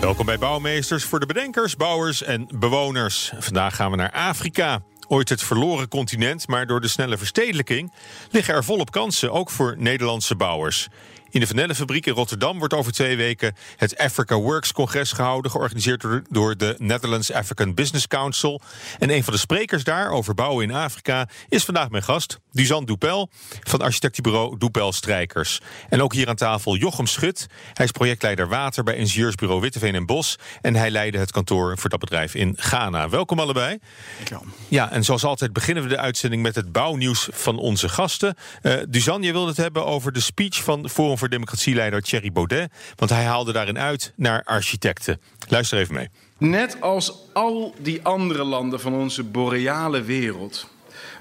Welkom bij Bouwmeesters voor de bedenkers, bouwers en bewoners. Vandaag gaan we naar Afrika. Ooit het verloren continent, maar door de snelle verstedelijking liggen er volop kansen, ook voor Nederlandse bouwers. In de Vanellenfabriek in Rotterdam wordt over twee weken het Africa Works congres gehouden, georganiseerd door de Netherlands African Business Council. En een van de sprekers daar over bouwen in Afrika is vandaag mijn gast, Dusan Doepel van architectenbureau Doepel Strijkers. En ook hier aan tafel Jochem Schut. Hij is projectleider water bij ingenieursbureau Witteveen en Bos. En hij leidde het kantoor voor dat bedrijf in Ghana. Welkom allebei. Dankjewel. Ja, en zoals altijd beginnen we de uitzending met het bouwnieuws van onze gasten. Uh, Dusan, je wilde het hebben over de speech van Forum voor Democratieleider Thierry Baudet. Want hij haalde daarin uit naar architecten. Luister even mee. Net als al die andere landen van onze boreale wereld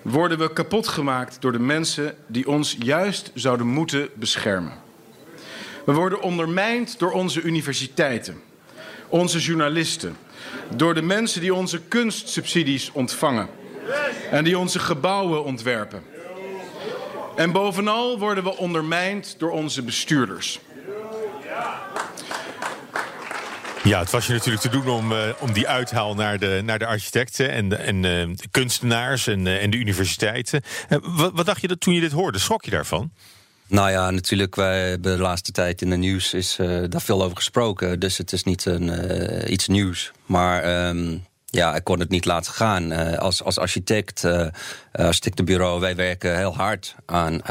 worden we kapot gemaakt door de mensen die ons juist zouden moeten beschermen. We worden ondermijnd door onze universiteiten, onze journalisten, door de mensen die onze kunstsubsidies ontvangen en die onze gebouwen ontwerpen. En bovenal worden we ondermijnd door onze bestuurders. Ja, het was je natuurlijk te doen om, uh, om die uithaal naar de, naar de architecten en de, en, uh, de kunstenaars en, uh, en de universiteiten. Wat, wat, dacht je dat toen je dit hoorde? Schrok je daarvan? Nou ja, natuurlijk, wij hebben de laatste tijd in de nieuws is daar veel over gesproken. Dus het is niet een, iets nieuws. Maar um, ja, ik kon het niet laten gaan. Uh, als, als architect, uh, architectenbureau, wij werken heel hard aan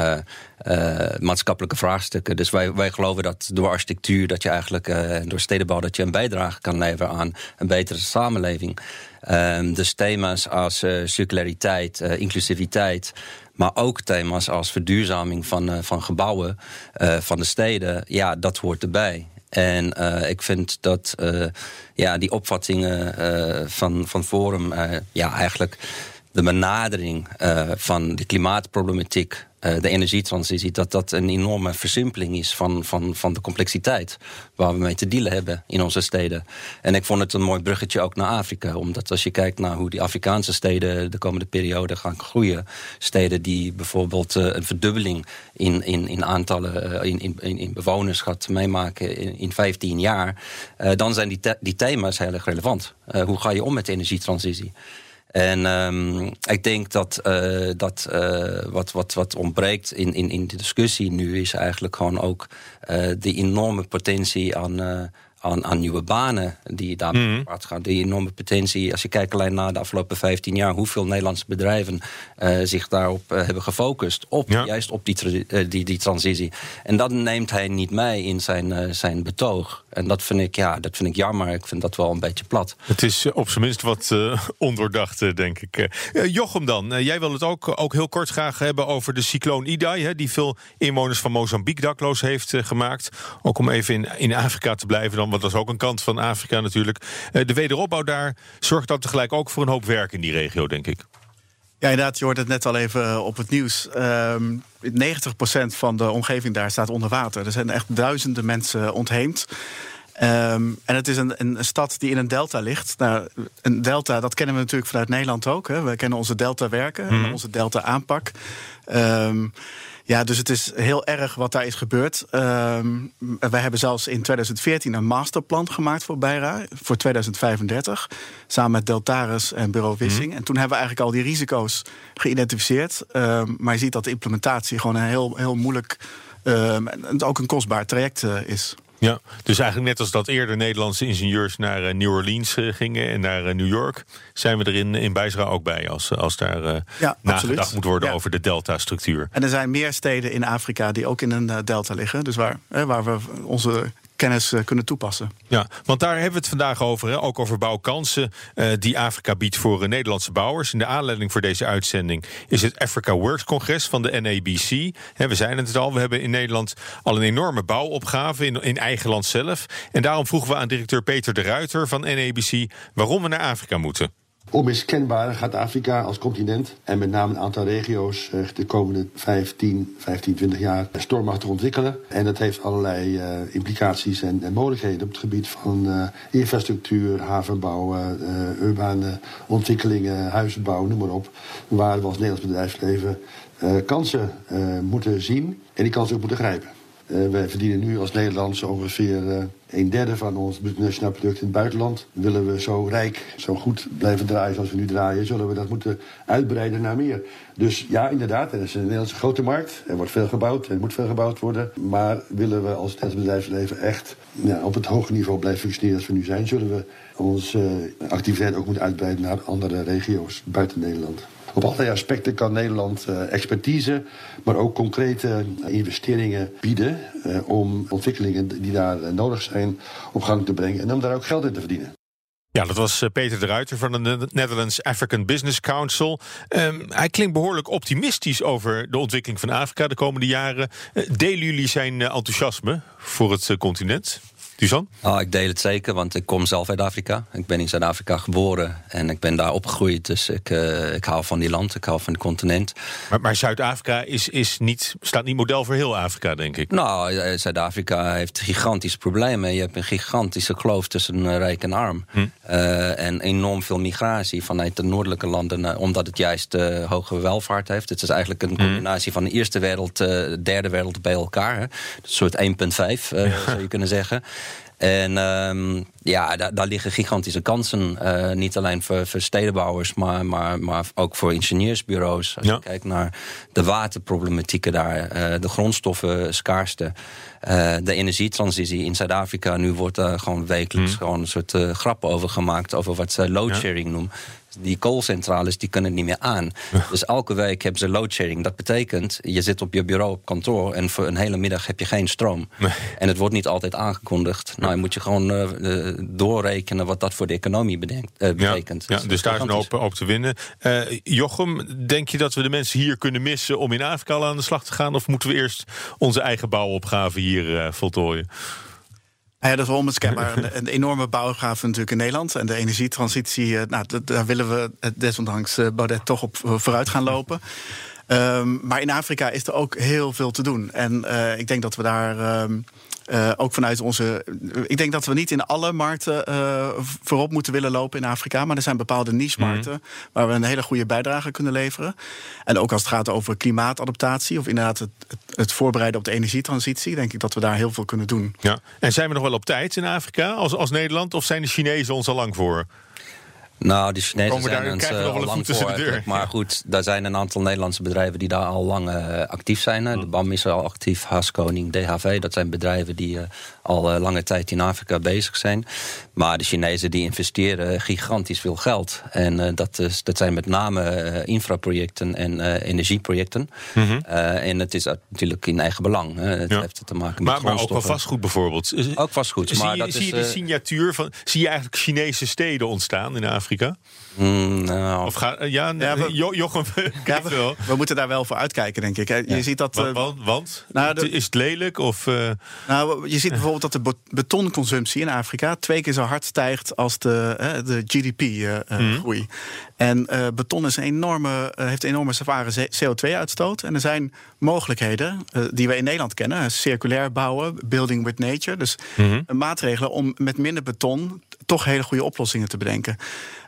maatschappelijke vraagstukken. Dus wij, wij geloven dat door architectuur, dat je eigenlijk door stedenbouw, dat je een bijdrage kan leveren aan een betere samenleving. Um, dus thema's als circulariteit, inclusiviteit. Maar ook thema's als verduurzaming van, van gebouwen, van de steden. Ja, dat hoort erbij. En uh, ik vind dat uh, ja, die opvattingen uh, van, van Forum ja, eigenlijk de benadering van de klimaatproblematiek uh, de energietransitie, dat dat een enorme versimpeling is van, van, van de complexiteit waar we mee te dealen hebben in onze steden. En ik vond het een mooi bruggetje ook naar Afrika, omdat als je kijkt naar hoe die Afrikaanse steden de komende periode gaan groeien, steden die bijvoorbeeld uh, een verdubbeling in, in, in aantallen, in, in, in bewoners gaat meemaken in, in 15 jaar, dan zijn die, die thema's heel erg relevant. hoe ga je om met de energietransitie? En um, ik denk dat, uh, dat uh, wat, wat, wat ontbreekt in, in, in de discussie nu is eigenlijk gewoon ook uh, de enorme potentie aan aan, aan nieuwe banen die daar mm -hmm. gaan. Die enorme potentie, als je kijkt alleen naar de afgelopen 15 jaar, hoeveel Nederlandse bedrijven uh, zich daarop uh, hebben gefocust. Op, ja. Juist op die, uh, die, die transitie. En dat neemt hij niet mee in zijn, zijn betoog. En dat vind ik, ja, dat vind ik jammer. Ik vind dat wel een beetje plat. Het is op zijn minst wat ondoordacht, denk ik. Jochem dan, jij wil het ook, ook heel kort graag hebben over de cycloon Idai, hè, die veel inwoners van Mozambique dakloos heeft gemaakt. Ook om even in, in Afrika te blijven dan want dat is ook een kant van Afrika natuurlijk. De wederopbouw daar zorgt dan tegelijk ook voor een hoop werk in die regio, denk ik. Ja, inderdaad, je hoort het net al even op het nieuws. Um, 90% van de omgeving daar staat onder water. Er zijn echt duizenden mensen ontheemd. Um, en het is een, een, stad die in een delta ligt. Nou, een delta, dat kennen we natuurlijk vanuit Nederland ook. Hè. We kennen onze delta werken, mm. onze delta aanpak. Um, ja, dus het is heel erg wat daar is gebeurd. Um, wij hebben zelfs in 2014 een masterplan gemaakt voor Beira voor 2035. Samen met Deltaris en Bureau Wissing. Mm. En toen hebben we eigenlijk al die risico's geïdentificeerd. Um, maar je ziet dat de implementatie gewoon een heel, heel moeilijk um, en ook een kostbaar traject uh, is. Ja, dus eigenlijk net als dat eerder Nederlandse ingenieurs naar uh, New Orleans uh, gingen en naar uh, New York, zijn we er in, in Bijsra ook bij als, als daar ja, nagedacht absoluut. moet worden ja. over de delta-structuur. En er zijn meer steden in Afrika die ook in een delta liggen. Dus waar, waar we onze kennis eh, kunnen toepassen. Ja, want daar hebben we het vandaag over. Hè? Ook over bouwkansen uh, die Afrika biedt voor uh, Nederlandse bouwers. In de aanleiding voor deze uitzending is het Africa Works Congres van de NABC. We zijn het al, we hebben in Nederland al een enorme bouwopgave in, in eigen land zelf. En daarom vroegen we aan directeur Peter de Ruiter van NABC waarom we naar Afrika moeten. Onmiskenbaar gaat Afrika als continent en met name een aantal regio's de komende 15, 15, 20 jaar stormachtig ontwikkelen. En dat heeft allerlei uh, implicaties en, en, mogelijkheden op het gebied van uh, infrastructuur, havenbouw, uh, urbane ontwikkelingen, huizenbouw, noem maar op. Waar we als Nederlands bedrijfsleven kansen moeten zien en die kansen ook moeten grijpen. Uh, wij verdienen nu als Nederlanders ongeveer uh, een derde van ons nationaal product in het buitenland. Willen we zo rijk, zo goed blijven draaien zoals we nu draaien, zullen we dat moeten uitbreiden naar meer. Dus ja, inderdaad, er is een Nederlandse grote markt. Er wordt veel gebouwd, er moet veel gebouwd worden. Maar willen we als Nederlands bedrijfsleven echt ja, op het hoge niveau blijven functioneren als we nu zijn, zullen we onze uh, activiteit ook moeten uitbreiden naar andere regio's buiten Nederland. Op allerlei aspecten kan Nederland uh, expertise, maar ook concrete investeringen bieden uh, om ontwikkelingen die daar nodig zijn op gang te brengen en om daar ook geld in te verdienen. Ja, dat was Peter de Ruiter van de Netherlands African Business Council. Um, hij klinkt behoorlijk optimistisch over de ontwikkeling van Afrika de komende jaren. delen jullie zijn enthousiasme voor het continent? Dusan? Oh, ik deel het zeker, want ik kom zelf uit Afrika. Ik ben in Zuid-Afrika geboren en ik ben daar opgegroeid. Dus ik, uh, ik hou van die land, ik hou van het continent. Maar, maar Zuid-Afrika is, is niet, staat niet model voor heel Afrika, denk ik. Nou, Zuid-Afrika heeft gigantische problemen. Je hebt een gigantische kloof tussen rijk en arm. Hm. Uh, en enorm veel migratie vanuit de noordelijke landen, omdat het juist uh, hoge welvaart heeft. Het is eigenlijk een combinatie van de eerste wereld, derde wereld bij elkaar. Hè. Een soort 1,5 zou je kunnen zeggen. En um, ja, daar, daar, liggen gigantische kansen. Uh, niet alleen voor, voor stedenbouwers, maar, maar, maar ook voor ingenieursbureaus. Als ja. je kijkt naar de waterproblematieken daar, uh, de grondstoffen schaarste. Uh, de energietransitie in Zuid-Afrika. Nu wordt er gewoon wekelijks mm. gewoon een soort grap over gemaakt. Over wat ze loadsharing ja. noemen. Die koolcentrales die kunnen niet meer aan. Dus elke week hebben ze loadsharing. Dat betekent, je zit op je bureau op kantoor... en voor een hele middag heb je geen stroom. Nee. En het wordt niet altijd aangekondigd. Nou, dan moet je gewoon uh, doorrekenen wat dat voor de economie bedenkt, uh, betekent. Ja, ja, dus daar is een hoop op te winnen. Uh, Jochem, denk je dat we de mensen hier kunnen missen... om in Afrika al aan de slag te gaan? Of moeten we eerst onze eigen bouwopgave hier voltooien? Ja, dat is onmiskenbaar een, een enorme bouwgave natuurlijk in Nederland. En de energietransitie, nou, daar willen we desondanks Baudet toch op vooruit gaan lopen. Um, maar in Afrika is er ook heel veel te doen. En ik denk dat we daar um, uh, ook vanuit onze. Ik denk dat we niet in alle markten uh, voorop moeten willen lopen in Afrika. Maar er zijn bepaalde niche-markten mm -hmm. waar we een hele goede bijdrage kunnen leveren. En ook als het gaat over klimaatadaptatie of inderdaad het, het, het, voorbereiden op de energietransitie, denk ik dat we daar heel veel kunnen doen. Ja. En zijn we nog wel op tijd in Afrika als, als Nederland? Of zijn de Chinezen ons al lang voor? Nou, de Chinezen zijn ons uh, al lang voor. De maar goed, daar zijn een aantal Nederlandse bedrijven die daar al lang uh, actief zijn. Hè. De BAM is al actief, Haskoning, DHV. Dat zijn bedrijven die uh, al lange tijd in Afrika bezig zijn. Maar de Chinezen die investeren gigantisch veel geld. En dat, is, dat zijn met name infraprojecten en energieprojecten. Mm -hmm. en het is natuurlijk in eigen belang. Hè. Het ja. heeft te maken met maar, maar ook wel vastgoed bijvoorbeeld. Ook vastgoed. Zie, maar je, dat zie is, je de signatuur van... Zie je eigenlijk Chinese steden ontstaan in Afrika? Mm, nou. Of ga, ja, ja we, jo, Jochem, ja, we, we, moeten daar wel voor uitkijken, denk ik. Je ja. ziet dat. Want? want, want nou, de, is het lelijk? Of, uh, nou, je ziet bijvoorbeeld dat de betonconsumptie in Afrika twee keer zo hard stijgt als de, de GDP-groei. Uh, mm. En beton is een enorme, heeft een enorme zware CO2-uitstoot. En er zijn mogelijkheden die we in Nederland kennen: circulair bouwen, building with nature. Dus mm -hmm. maatregelen om met minder beton toch hele goede oplossingen te bedenken.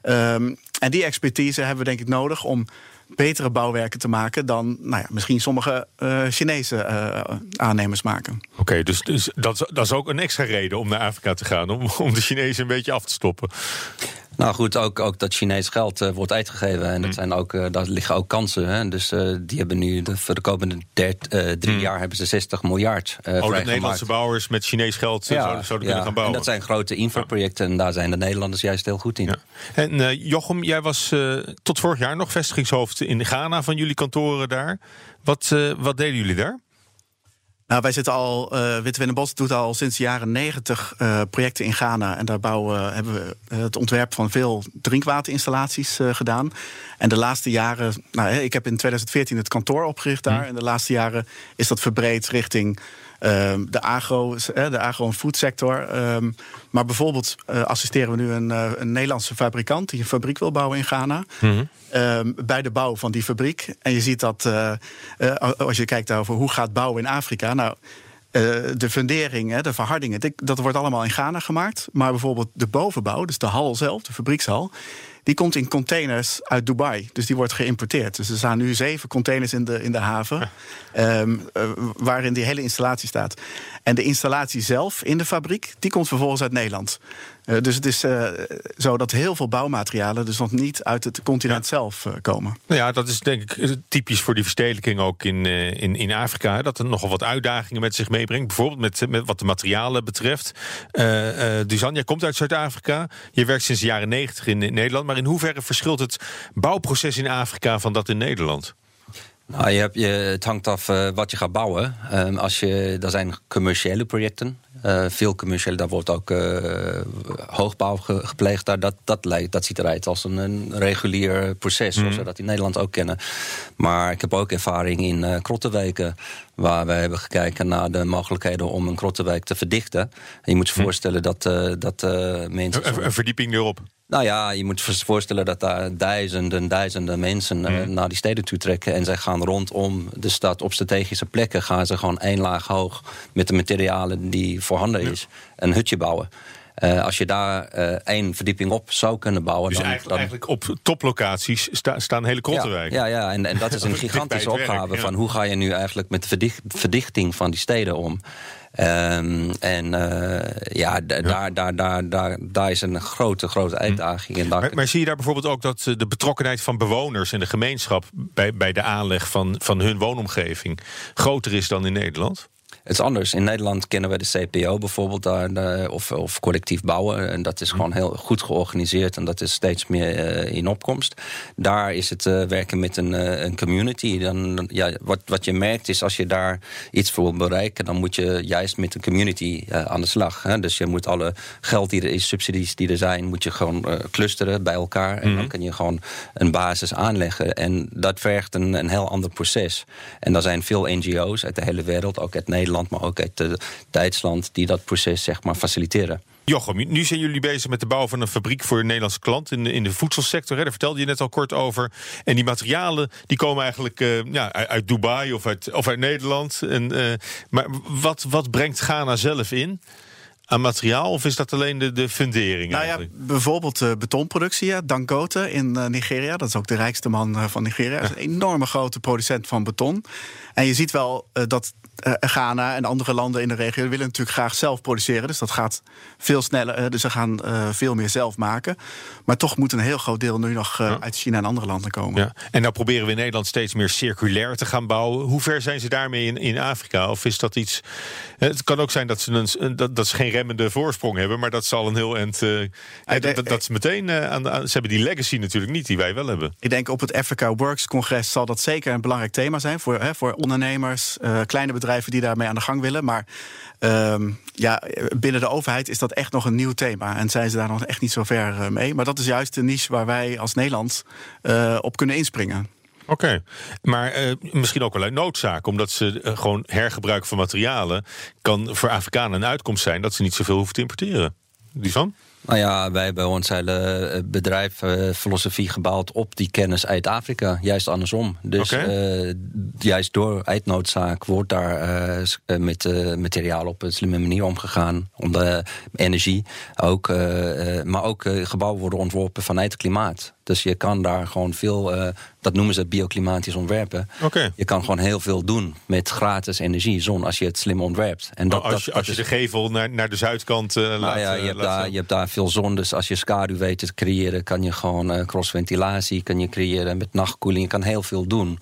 Um, en die expertise hebben we denk ik nodig om betere bouwwerken te maken dan nou ja, misschien sommige uh, Chinese uh, aannemers maken. Oké, dus, dus dat, dat, is ook een extra reden om naar Afrika te gaan, om, om de Chinezen een beetje af te stoppen. Nou goed, ook, ook dat Chinees geld uh, wordt uitgegeven. En dat zijn ook, uh, daar liggen ook kansen. Hè. Dus uh, die hebben nu de, voor de komende drie mm. jaar hebben ze 60 miljard Oh, de Nederlandse bouwers met Chinees geld ja, zouden, zouden ja, kunnen gaan bouwen. En dat zijn grote infraprojecten en daar zijn de Nederlanders juist heel goed in. Ja. En Jochem, jij was tot vorig jaar nog vestigingshoofd in Ghana van jullie kantoren daar. Wat, wat deden jullie daar? Nou, wij zitten al, uh, Witte Bos doet al sinds de jaren negentig uh, projecten in Ghana. En daar bouwen, hebben we het ontwerp van veel drinkwaterinstallaties uh, gedaan. En de laatste jaren, nou, ik heb in 2014 het kantoor opgericht daar. Mm. En de laatste jaren is dat verbreed richting Ehm, de agro, de agro- en foodsector. Ehm, maar bijvoorbeeld uh, assisteren we nu een, uh, een, Nederlandse fabrikant die een fabriek wil bouwen in Ghana. Mhm. Ehm, bij de bouw van die fabriek. En je ziet dat uh, als je kijkt over hoe gaat bouwen in Afrika. Nou, de fundering, de verhardingen, dat wordt allemaal in Ghana gemaakt. Maar bijvoorbeeld de bovenbouw, dus de hal zelf, de fabriekshal die komt in containers uit Dubai. Dus die wordt geïmporteerd. Dus er staan nu zeven containers in de, in de haven. Um, waarin die hele installatie staat. En de installatie zelf in de fabriek, die komt vervolgens uit Nederland. Uh, dus het is uh, zo dat heel veel bouwmaterialen dus nog niet uit het continent ja. zelf uh, komen. Nou ja, dat is denk ik typisch voor die verstedelijking ook in, in, in Afrika. Dat er nogal wat uitdagingen met zich meebrengt. Bijvoorbeeld met, met wat de materialen betreft. Dusan, jij komt uit Zuid-Afrika. Je werkt sinds de jaren negentig in, in Nederland. Maar in hoeverre verschilt het bouwproces in Afrika van dat in Nederland? Nou, je hebt, je, het hangt af uh, wat je gaat bouwen. Um, als je, er zijn commerciële projecten. Uh, veel commerciële, daar wordt ook uh, hoogbouw ge, gepleegd. Daar, dat, dat, lijkt, dat ziet eruit als een, een regulier proces, mm. zoals we dat in Nederland ook kennen. Maar ik heb ook ervaring in uh, krottenwijken, waar we hebben gekeken naar de mogelijkheden om een krottenwijk te verdichten. En je moet je voorstellen dat, dat mensen. Een, een verdieping erop. Nou ja, je moet je voorstellen dat daar duizenden, duizenden mensen mm. naar die steden toe trekken. En zij gaan rondom de stad op strategische plekken. Gaan ze gewoon één laag hoog met de materialen die voorhanden is. Een hutje bouwen. Uh, als je daar uh, één verdieping op zou kunnen bouwen. Dus dan, eigenlijk, dan... eigenlijk op toplocaties sta, staan hele krottenwijken. Ja, ja, ja, en, en dat is een gigantische opgave. Werk, ja. Van hoe ga je nu eigenlijk met de verdicht, verdichting van die steden om? Um, en uh, ja, ja, Daar, daar, daar, daar, daar is een grote, grote uitdaging. Hm. Maar, maar, zie je daar bijvoorbeeld ook dat de betrokkenheid van bewoners in de gemeenschap bij, bij de aanleg van, van hun woonomgeving groter is dan in Nederland? Het is anders. In Nederland kennen we de CPO bijvoorbeeld, daar, of, of collectief bouwen. En dat is gewoon heel goed georganiseerd en dat is steeds meer uh, in opkomst. Daar is het uh, werken met een, uh, een community. Dan, ja, wat, wat je merkt is als je daar iets voor wil bereiken, dan moet je juist met een community aan de slag. Hè? Dus je moet alle geld die er is, subsidies die er zijn, moet je gewoon clusteren bij elkaar. En dan kun je gewoon een basis aanleggen. En dat vergt een, een heel ander proces. En er zijn veel NGO's uit de hele wereld, ook uit Nederland maar ook uit uh, Duitsland, die dat proces zeg maar faciliteren. Jochem, nu zijn jullie bezig met de bouw van een fabriek voor een Nederlandse klant in de, in de voedselsector. Hè? Daar vertelde je net al kort over. En die materialen die komen eigenlijk uh, ja, uit Dubai of uit, of uit Nederland. En, uh, maar wat, wat brengt Ghana zelf in? Aan materiaal of is dat alleen de, de fundering? Nou ja, bijvoorbeeld uh, betonproductie. Ja. Dangote in uh, Nigeria, dat is ook de rijkste man uh, van Nigeria. is een enorme grote producent van beton. En je ziet wel dat Ghana en andere landen in de regio willen natuurlijk graag zelf produceren. Dus dat gaat veel sneller. Dus ze gaan veel meer zelf maken. Maar toch moet een heel groot deel nu nog ja. uit China en andere landen komen. Ja. En nou proberen we in Nederland steeds meer circulair te gaan bouwen. Hoe ver zijn ze daarmee in, in Afrika? Of is dat iets. Het kan ook zijn dat ze, een, dat, dat ze geen remmende voorsprong hebben, maar dat zal een heel end. dat, dat, ze meteen aan, de, Ze hebben die legacy natuurlijk niet die wij wel hebben. Ik denk op het Africa Works congres zal dat zeker een belangrijk thema zijn voor, hè, voor ondernemers, kleine bedrijven die daarmee aan de gang willen. Maar um, ja, binnen de overheid is dat echt nog een nieuw thema. En zijn ze daar nog echt niet zo ver eh, mee. Maar dat is juist de niche waar wij als Nederland uh, op kunnen inspringen. Oké, okay. maar uh, misschien ook wel uit noodzaak, omdat ze uh, gewoon hergebruik van materialen kan voor Afrikanen een uitkomst zijn dat ze niet zoveel hoeven te importeren. Die van? Nou ja, wij hebben ons hele eh, bedrijf, uh, filosofie gebouwd op die kennis uit Afrika. Juist andersom. Dus okay. uh, juist door uitnoodzaak wordt daar uh, met materiaal op een slimme manier omgegaan. Om de energie ook. maar ook gebouwen worden ontworpen vanuit het klimaat. Dus je kan daar gewoon veel, uh, dat noemen ze bioclimatisch ontwerpen. Okay. Je kan gewoon heel veel doen met gratis energie, zon, als je het slim ontwerpt. En dat, als je, als je de gevel naar, naar de zuidkant uh, nou laat... Ja, je, hebt daar, je hebt daar veel zon, dus als je schaduw weet te creëren... kan je gewoon crossventilatie kan je creëren met nachtkoeling. Je kan heel veel doen,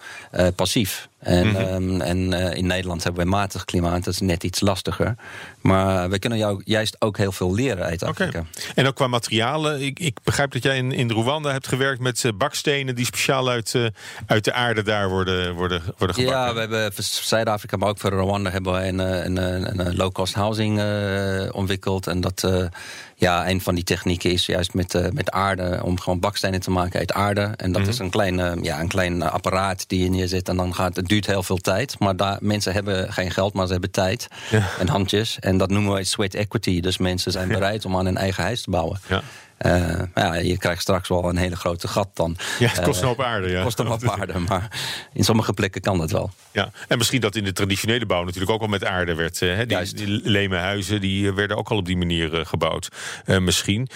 passief. En, Mhm. ehm, en eh, in Nederland hebben we matig klimaat, dat is net iets lastiger. Maar we kunnen jou juist ook heel veel leren uit. Afrika. En ook qua materialen. Ik, ik begrijp dat jij in, in Rwanda hebt gewerkt met eh, bakstenen die speciaal uit, eh, uit de aarde daar worden, worden, worden gebakken. Ja, we hebben voor Zuid-Afrika, maar ook voor Rwanda hebben we een, een, een, een low-cost housing ontwikkeld. En dat, ja, een van die technieken is juist met, eh, met aarde, om gewoon bakstenen te maken uit aarde. En dat Mhm. is een klein, eh, ja, een klein apparaat die je neerzet. En dan gaat het duurt heel veel tijd. Maar daar, mensen hebben geen geld, maar ze hebben tijd Ja. en handjes. En dat noemen we sweat equity. Dus mensen zijn bereid om aan een eigen huis te bouwen. Ja. Eh, ja, je krijgt straks wel een hele grote gat dan. Ja, het kost Eh, een hoop aarde. Ja. kost een hoop aarde, maar in sommige plekken kan dat wel. Ja, en misschien dat in de traditionele bouw natuurlijk ook al met aarde werd. Hè? Die, die leme huizen die eh, werden ook al op die manier gebouwd. Misschien.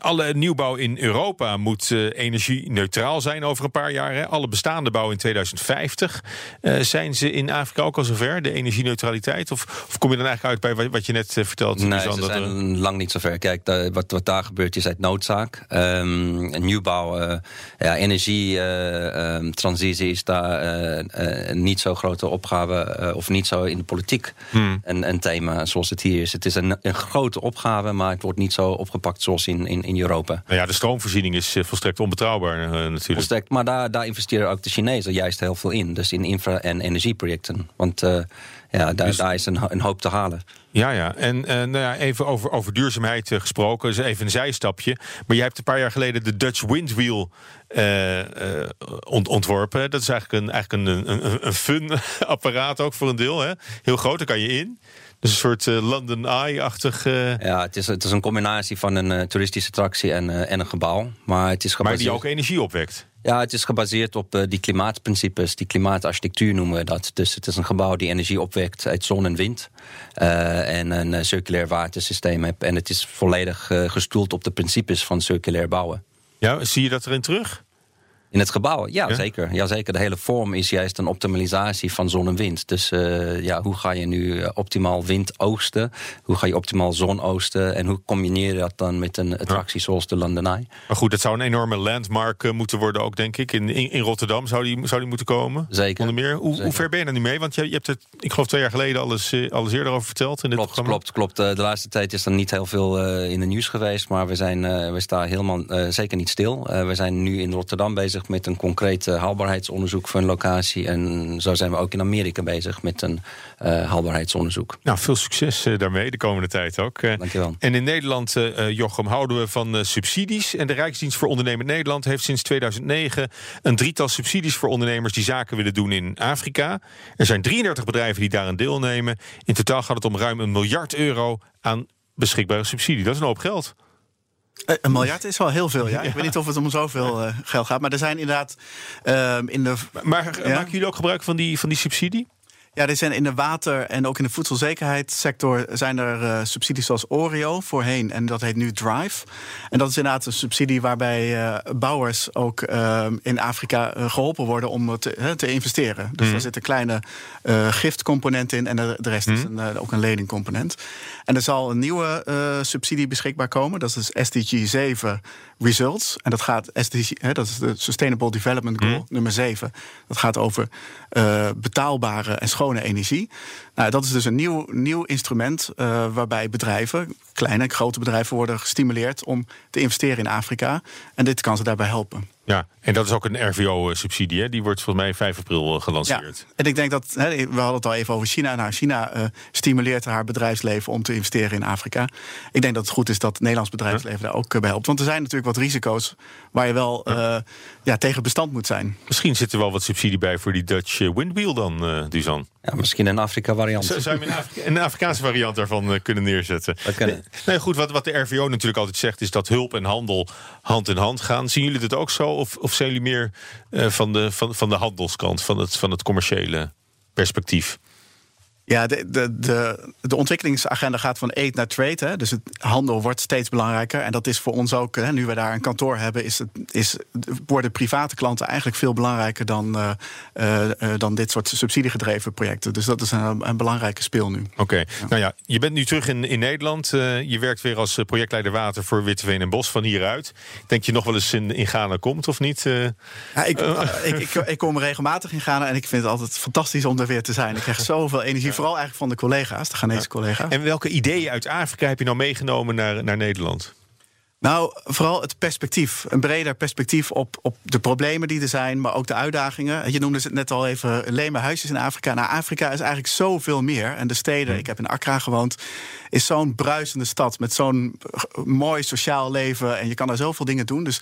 Alle nieuwbouw in Europa moet energie-neutraal zijn over een paar jaar. Hè? Alle bestaande bouw in 2050. Eh, zijn ze in Afrika ook al zover, de energie-neutraliteit? Of, of kom je dan eigenlijk uit bij wat, je net vertelde? Nee, Suzanne, ze dat er- zijn lang niet zo ver. Kijk, wat, wat daar gebeurt is uit noodzaak. Ehm, nieuwbouw, eh, ja, energietransitie is daar eh, eh, niet zo'n grote opgave... eh, of niet zo in de politiek Hmm. een, een thema zoals het hier is. Het is een, een grote opgave, maar het wordt niet zo opgepakt zoals in, in, in Europa. Nou ja, de stroomvoorziening is eh, volstrekt onbetrouwbaar eh, natuurlijk. Volstrekt, maar daar, daar investeren ook de Chinezen juist heel veel in. Dus in infra- en energieprojecten. Want eh, ja, daar, Dus- daar is een, een hoop te halen. Ja, ja. En eh, nou ja, even over, over duurzaamheid eh, gesproken. Dus even een zijstapje. Maar jij hebt een paar jaar geleden de Dutch Windwheel eh, ont- ontworpen. Dat is eigenlijk een, eigenlijk een, een, een- fun apparaat ook voor een deel. Hè? Heel groot, daar kan je in. Dus een soort London Eye-achtig... Ja, het is, het is een combinatie van een toeristische attractie en, en een gebouw. Maar het is maar die ook energie opwekt. Ja, het is gebaseerd op eh, die klimaatprincipes, die klimaatarchitectuur noemen we dat. Dus het is een gebouw die energie opwekt uit zon en wind. eh, en een eh, circulair watersysteem heeft. En het is volledig gestoeld op de principes van circulair bouwen. Ja, zie je dat erin terug? In het gebouw, ja, Ja? Zeker. ja zeker. De hele vorm is juist een optimalisatie van zon en wind. Dus eh, ja, hoe ga je nu eh, optimaal wind oogsten? Hoe ga je optimaal zon oogsten? En hoe combineer je dat dan met een attractie zoals de Eye? Maar goed, dat zou een enorme landmark eh, moeten worden ook, denk ik. In, in, in Rotterdam zou die, zou die moeten komen. Zeker. Onder meer. Hoe, hoe ver ben je er nu mee? Want je, je hebt het, ik geloof twee jaar geleden alles, alles eerder over verteld in dit Klopt, programma. klopt, klopt. De laatste tijd is er niet heel veel in de nieuws geweest. Maar we, zijn, we staan helemaal zeker niet stil. We zijn nu in Rotterdam bezig met een concreet eh, haalbaarheidsonderzoek voor een locatie. En zo zijn we ook in Amerika bezig met een eh, haalbaarheidsonderzoek. Nou, veel succes eh, daarmee de komende tijd ook. Dankjewel. En in Nederland, Jochem, houden we van subsidies. En de Rijksdienst voor Ondernemend Nederland heeft sinds 2009 een drietal subsidies voor ondernemers die zaken willen doen in Afrika. Er zijn 33 bedrijven die daaraan deelnemen. In totaal gaat het om ruim een miljard euro aan beschikbare subsidie. Dat is een hoop geld. Eh, Een miljard is wel heel veel, ja. Ik weet niet of het om zoveel eh, geld gaat. Maar er zijn inderdaad ehm, in de... Maar Ja. maken jullie ook gebruik van die, van die subsidie? Ja, er zijn in de water- en ook in de voedselzekerheidssector zijn er eh, subsidies zoals Oreo voorheen. En dat heet nu Drive. En dat is inderdaad een subsidie waarbij eh, bouwers ook eh, in Afrika eh, geholpen worden om te, te investeren. Dus daar zit een kleine giftcomponent in en de, de rest is een, eh, ook een leningcomponent. En er zal een nieuwe subsidie beschikbaar komen. Dat is SDG 7 Results. En dat gaat SDG, hè, dat is de Sustainable Development Goal nummer 7. Dat gaat over betaalbare en schone energie. Nou, dat is dus een nieuw, nieuw instrument eh, waarbij bedrijven, kleine en grote bedrijven, worden gestimuleerd om te investeren in Afrika. En dit kan ze daarbij helpen. Ja, en dat is ook een RVO-subsidie. Die wordt volgens mij 5 april eh, gelanceerd. En ik denk dat, hè, we hadden het al even over China. Nou, China eh, stimuleert haar bedrijfsleven om te investeren in Afrika. Ik denk dat het goed is dat het Nederlands bedrijfsleven daar ook bij helpt. Want er zijn natuurlijk wat risico's waar je wel ja, tegen bestand moet zijn. Misschien zit er wel wat subsidie bij voor die Dutch Windwheel dan, eh Dusan. Ja, misschien een Afrika-variant. Zou je een, een Afrikaanse variant daarvan eh, kunnen neerzetten? Dat kan. Nee, nee, goed, wat, wat de RVO natuurlijk altijd zegt... is dat hulp en handel hand in hand gaan. Zien jullie dit ook zo? Of, of zijn jullie meer eh, van, de, van, van de handelskant, van het, van het commerciële perspectief? Ja, de, de, de, de ontwikkelingsagenda gaat van aid naar trade. Hè. Dus het handel wordt steeds belangrijker. En dat is voor ons ook, hè, nu we daar een kantoor hebben, is het, is, worden private klanten eigenlijk veel belangrijker dan, uh, uh, dan dit soort subsidiegedreven projecten. Dus dat is een, een belangrijke speel nu. Oké, nou ja, je bent nu terug in, in Nederland. je werkt weer als projectleider water voor Witteveen en Bos van hieruit. Denk je nog wel eens in, in Ghana komt of niet? Ja, ik, ik, ik, ik, kom regelmatig in Ghana en ik vind het altijd fantastisch om er weer te zijn. Ik krijg zoveel energie vooral eigenlijk van de collega's, de Ghanese collega's. En welke ideeën uit Afrika heb je nou meegenomen naar, naar Nederland? Nou, vooral het perspectief. Een breder perspectief op, op de problemen die er zijn, maar ook de uitdagingen. Je noemde het net al even, leme huisjes in Afrika. Nou, Afrika is eigenlijk zoveel meer. En de steden, ik heb in Accra gewoond, is zo'n bruisende stad met zo'n mooi sociaal leven. En je kan er zoveel dingen doen. Dus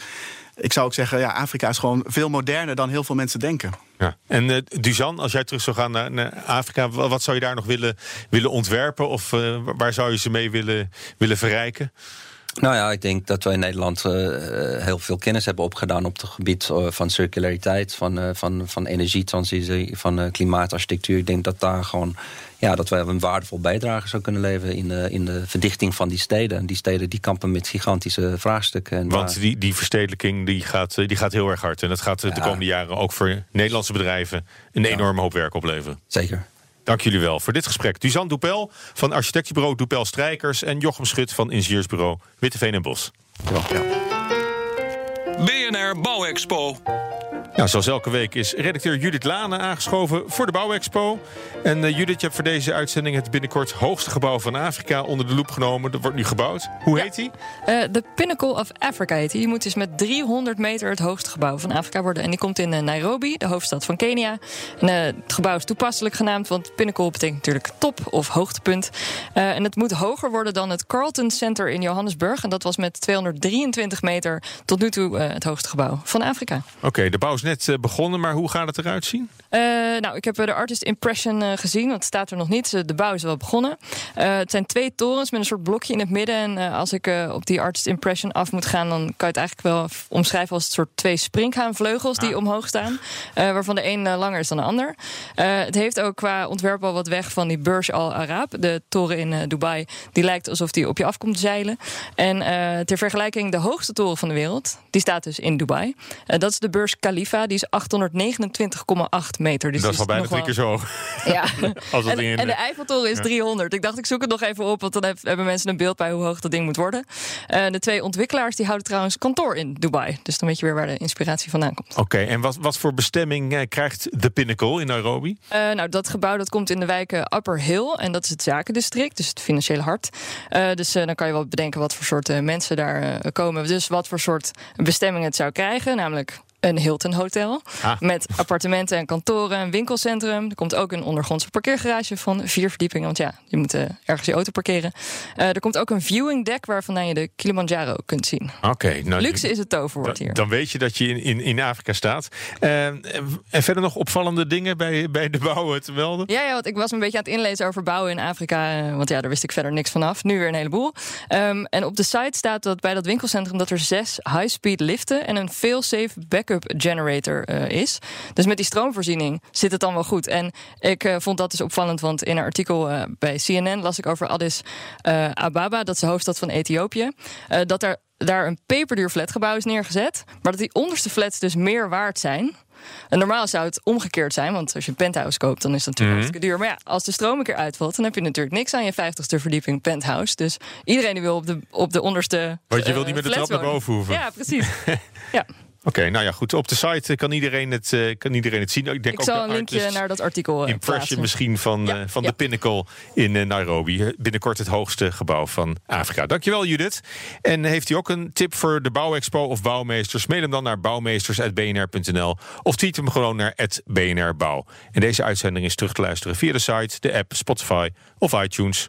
ik zou ook zeggen, ja, Afrika is gewoon veel moderner dan heel veel mensen denken. Ja. En uh, Dusan, als jij terug zou gaan naar, Afrika, wat zou je daar nog willen, willen ontwerpen? Of uh, waar zou je ze mee willen, willen verrijken? Nou ja, ik denk dat wij in Nederland uh, heel veel kennis hebben opgedaan op het gebied van circulariteit, van, van, van energietransitie, van klimaatarchitectuur. Ik denk dat daar gewoon ja, dat wij een waardevol bijdrage zou kunnen leveren in de, in de verdichting van die steden. En die steden die kampen met gigantische vraagstukken. En Want die, die verstedelijking die gaat, die gaat heel erg hard. En dat gaat de komende jaren ook voor Nederlandse bedrijven een enorme hoop werk opleveren. Zeker. Dank jullie wel voor dit gesprek. Dusan Doepel van architectenbureau Doepel Strijkers... en Jochem Schut van ingenieursbureau Witteveen en Bos. Ja. BNR Bouwexpo. Ja, zoals elke week is redacteur Judith Lane aangeschoven voor de Bouwexpo. En uh, Judith, je hebt voor deze uitzending het binnenkort hoogste gebouw van Afrika onder de loep genomen. Dat wordt nu gebouwd. Hoe heet die? Uh, de Pinnacle of Africa heet die. Die moet dus met 300 meter het hoogste gebouw van Afrika worden. En die komt in uh, Nairobi, de hoofdstad van Kenia. En, het gebouw is toepasselijk genaamd, want Pinnacle betekent natuurlijk top of hoogtepunt. en het moet hoger worden dan het Carlton Center in Johannesburg. En dat was met 223 meter tot nu toe het hoogste gebouw van Afrika. Oké, de bouw is net eh, begonnen, maar hoe gaat het eruit zien? Uh, nou, ik heb de artist impression uh, gezien, want het staat er nog niet. De bouw is wel begonnen. Uh, het zijn twee torens met een soort blokje in het midden. En als ik op die artist impression af moet gaan, dan kan je het eigenlijk wel omschrijven als een soort twee springhaanvleugels die ah. omhoog staan. waarvan de een langer is dan de ander. het heeft ook qua ontwerp al wat weg van die Burj Al Arab, de toren in Dubai. Die lijkt alsof die op je af komt zeilen. En ter vergelijking, de hoogste toren van de wereld, die staat dus in Dubai. dat is de Burj Khalifa. Die is 829,8 meter. Dus dat is al bijna drie keer zo. Ja. Als en, in, en, de Eiffeltoren is 300. Ik dacht, ik zoek het nog even op, want dan hebben mensen een beeld bij hoe hoog dat ding moet worden. Uh, de twee ontwikkelaars die houden trouwens kantoor in Dubai. Dus dan weet je weer waar de inspiratie vandaan komt. Oké, en wat, wat voor bestemming krijgt de Pinnacle in Nairobi? Nou, dat gebouw dat komt in de wijken Upper Hill. En dat is het zakendistrict, dus het financiële hart. dus dan kan je wel bedenken wat voor soort mensen daar komen. Dus wat voor soort bestemming het zou krijgen. Namelijk een Hilton Hotel. Ah. Met appartementen en kantoren, een winkelcentrum. Er komt ook een ondergrondse parkeergarage van vier verdiepingen. Want ja, je moet uh, ergens je auto parkeren. Uh, er komt ook een viewing deck waarvan je de Kilimanjaro kunt zien. Oké. nou, Luxe is het toverwoord hier. Dan weet je dat je in, in, in Afrika staat. Uh, en verder nog opvallende dingen bij, bij de bouwen te melden? Ja, ja, want ik was een beetje aan het inlezen over bouwen in Afrika. Want ja, daar wist ik verder niks vanaf. Nu weer een heleboel. Um, en op de site staat dat bij dat winkelcentrum... dat er zes high-speed liften en een fail-safe backup generator uh, is. Dus met die stroomvoorziening zit het dan wel goed. En ik uh, vond dat dus opvallend, want in een artikel uh, bij CNN las ik over Addis Ababa, dat is de hoofdstad van Ethiopië, dat er daar een peperduur flatgebouw is neergezet, maar dat die onderste flats dus meer waard zijn. En normaal zou het omgekeerd zijn, want als je een penthouse koopt, dan is dat natuurlijk mm duur. Maar ja, als de stroom een keer uitvalt, dan heb je natuurlijk niks aan je 50ste verdieping penthouse. Dus iedereen die wil op de, op de onderste. Want je wil niet met de trap naar boven hoeven. Ja, precies. ja. Oké, nou ja, goed. Op de site kan iedereen het, uh, kan iedereen het zien. Ik, denk ik ook zal een linkje naar dat artikel uh, Impression misschien van, uh, van de Pinnacle in Nairobi. Binnenkort het hoogste gebouw van Afrika. Dankjewel Judith. En heeft u ook een tip voor de Bouwexpo of bouwmeesters? Mail hem dan naar bouwmeesters.bnr.nl of tweet hem gewoon naar @bnrbouw. En deze uitzending is terug te luisteren via de site, de app, Spotify of iTunes.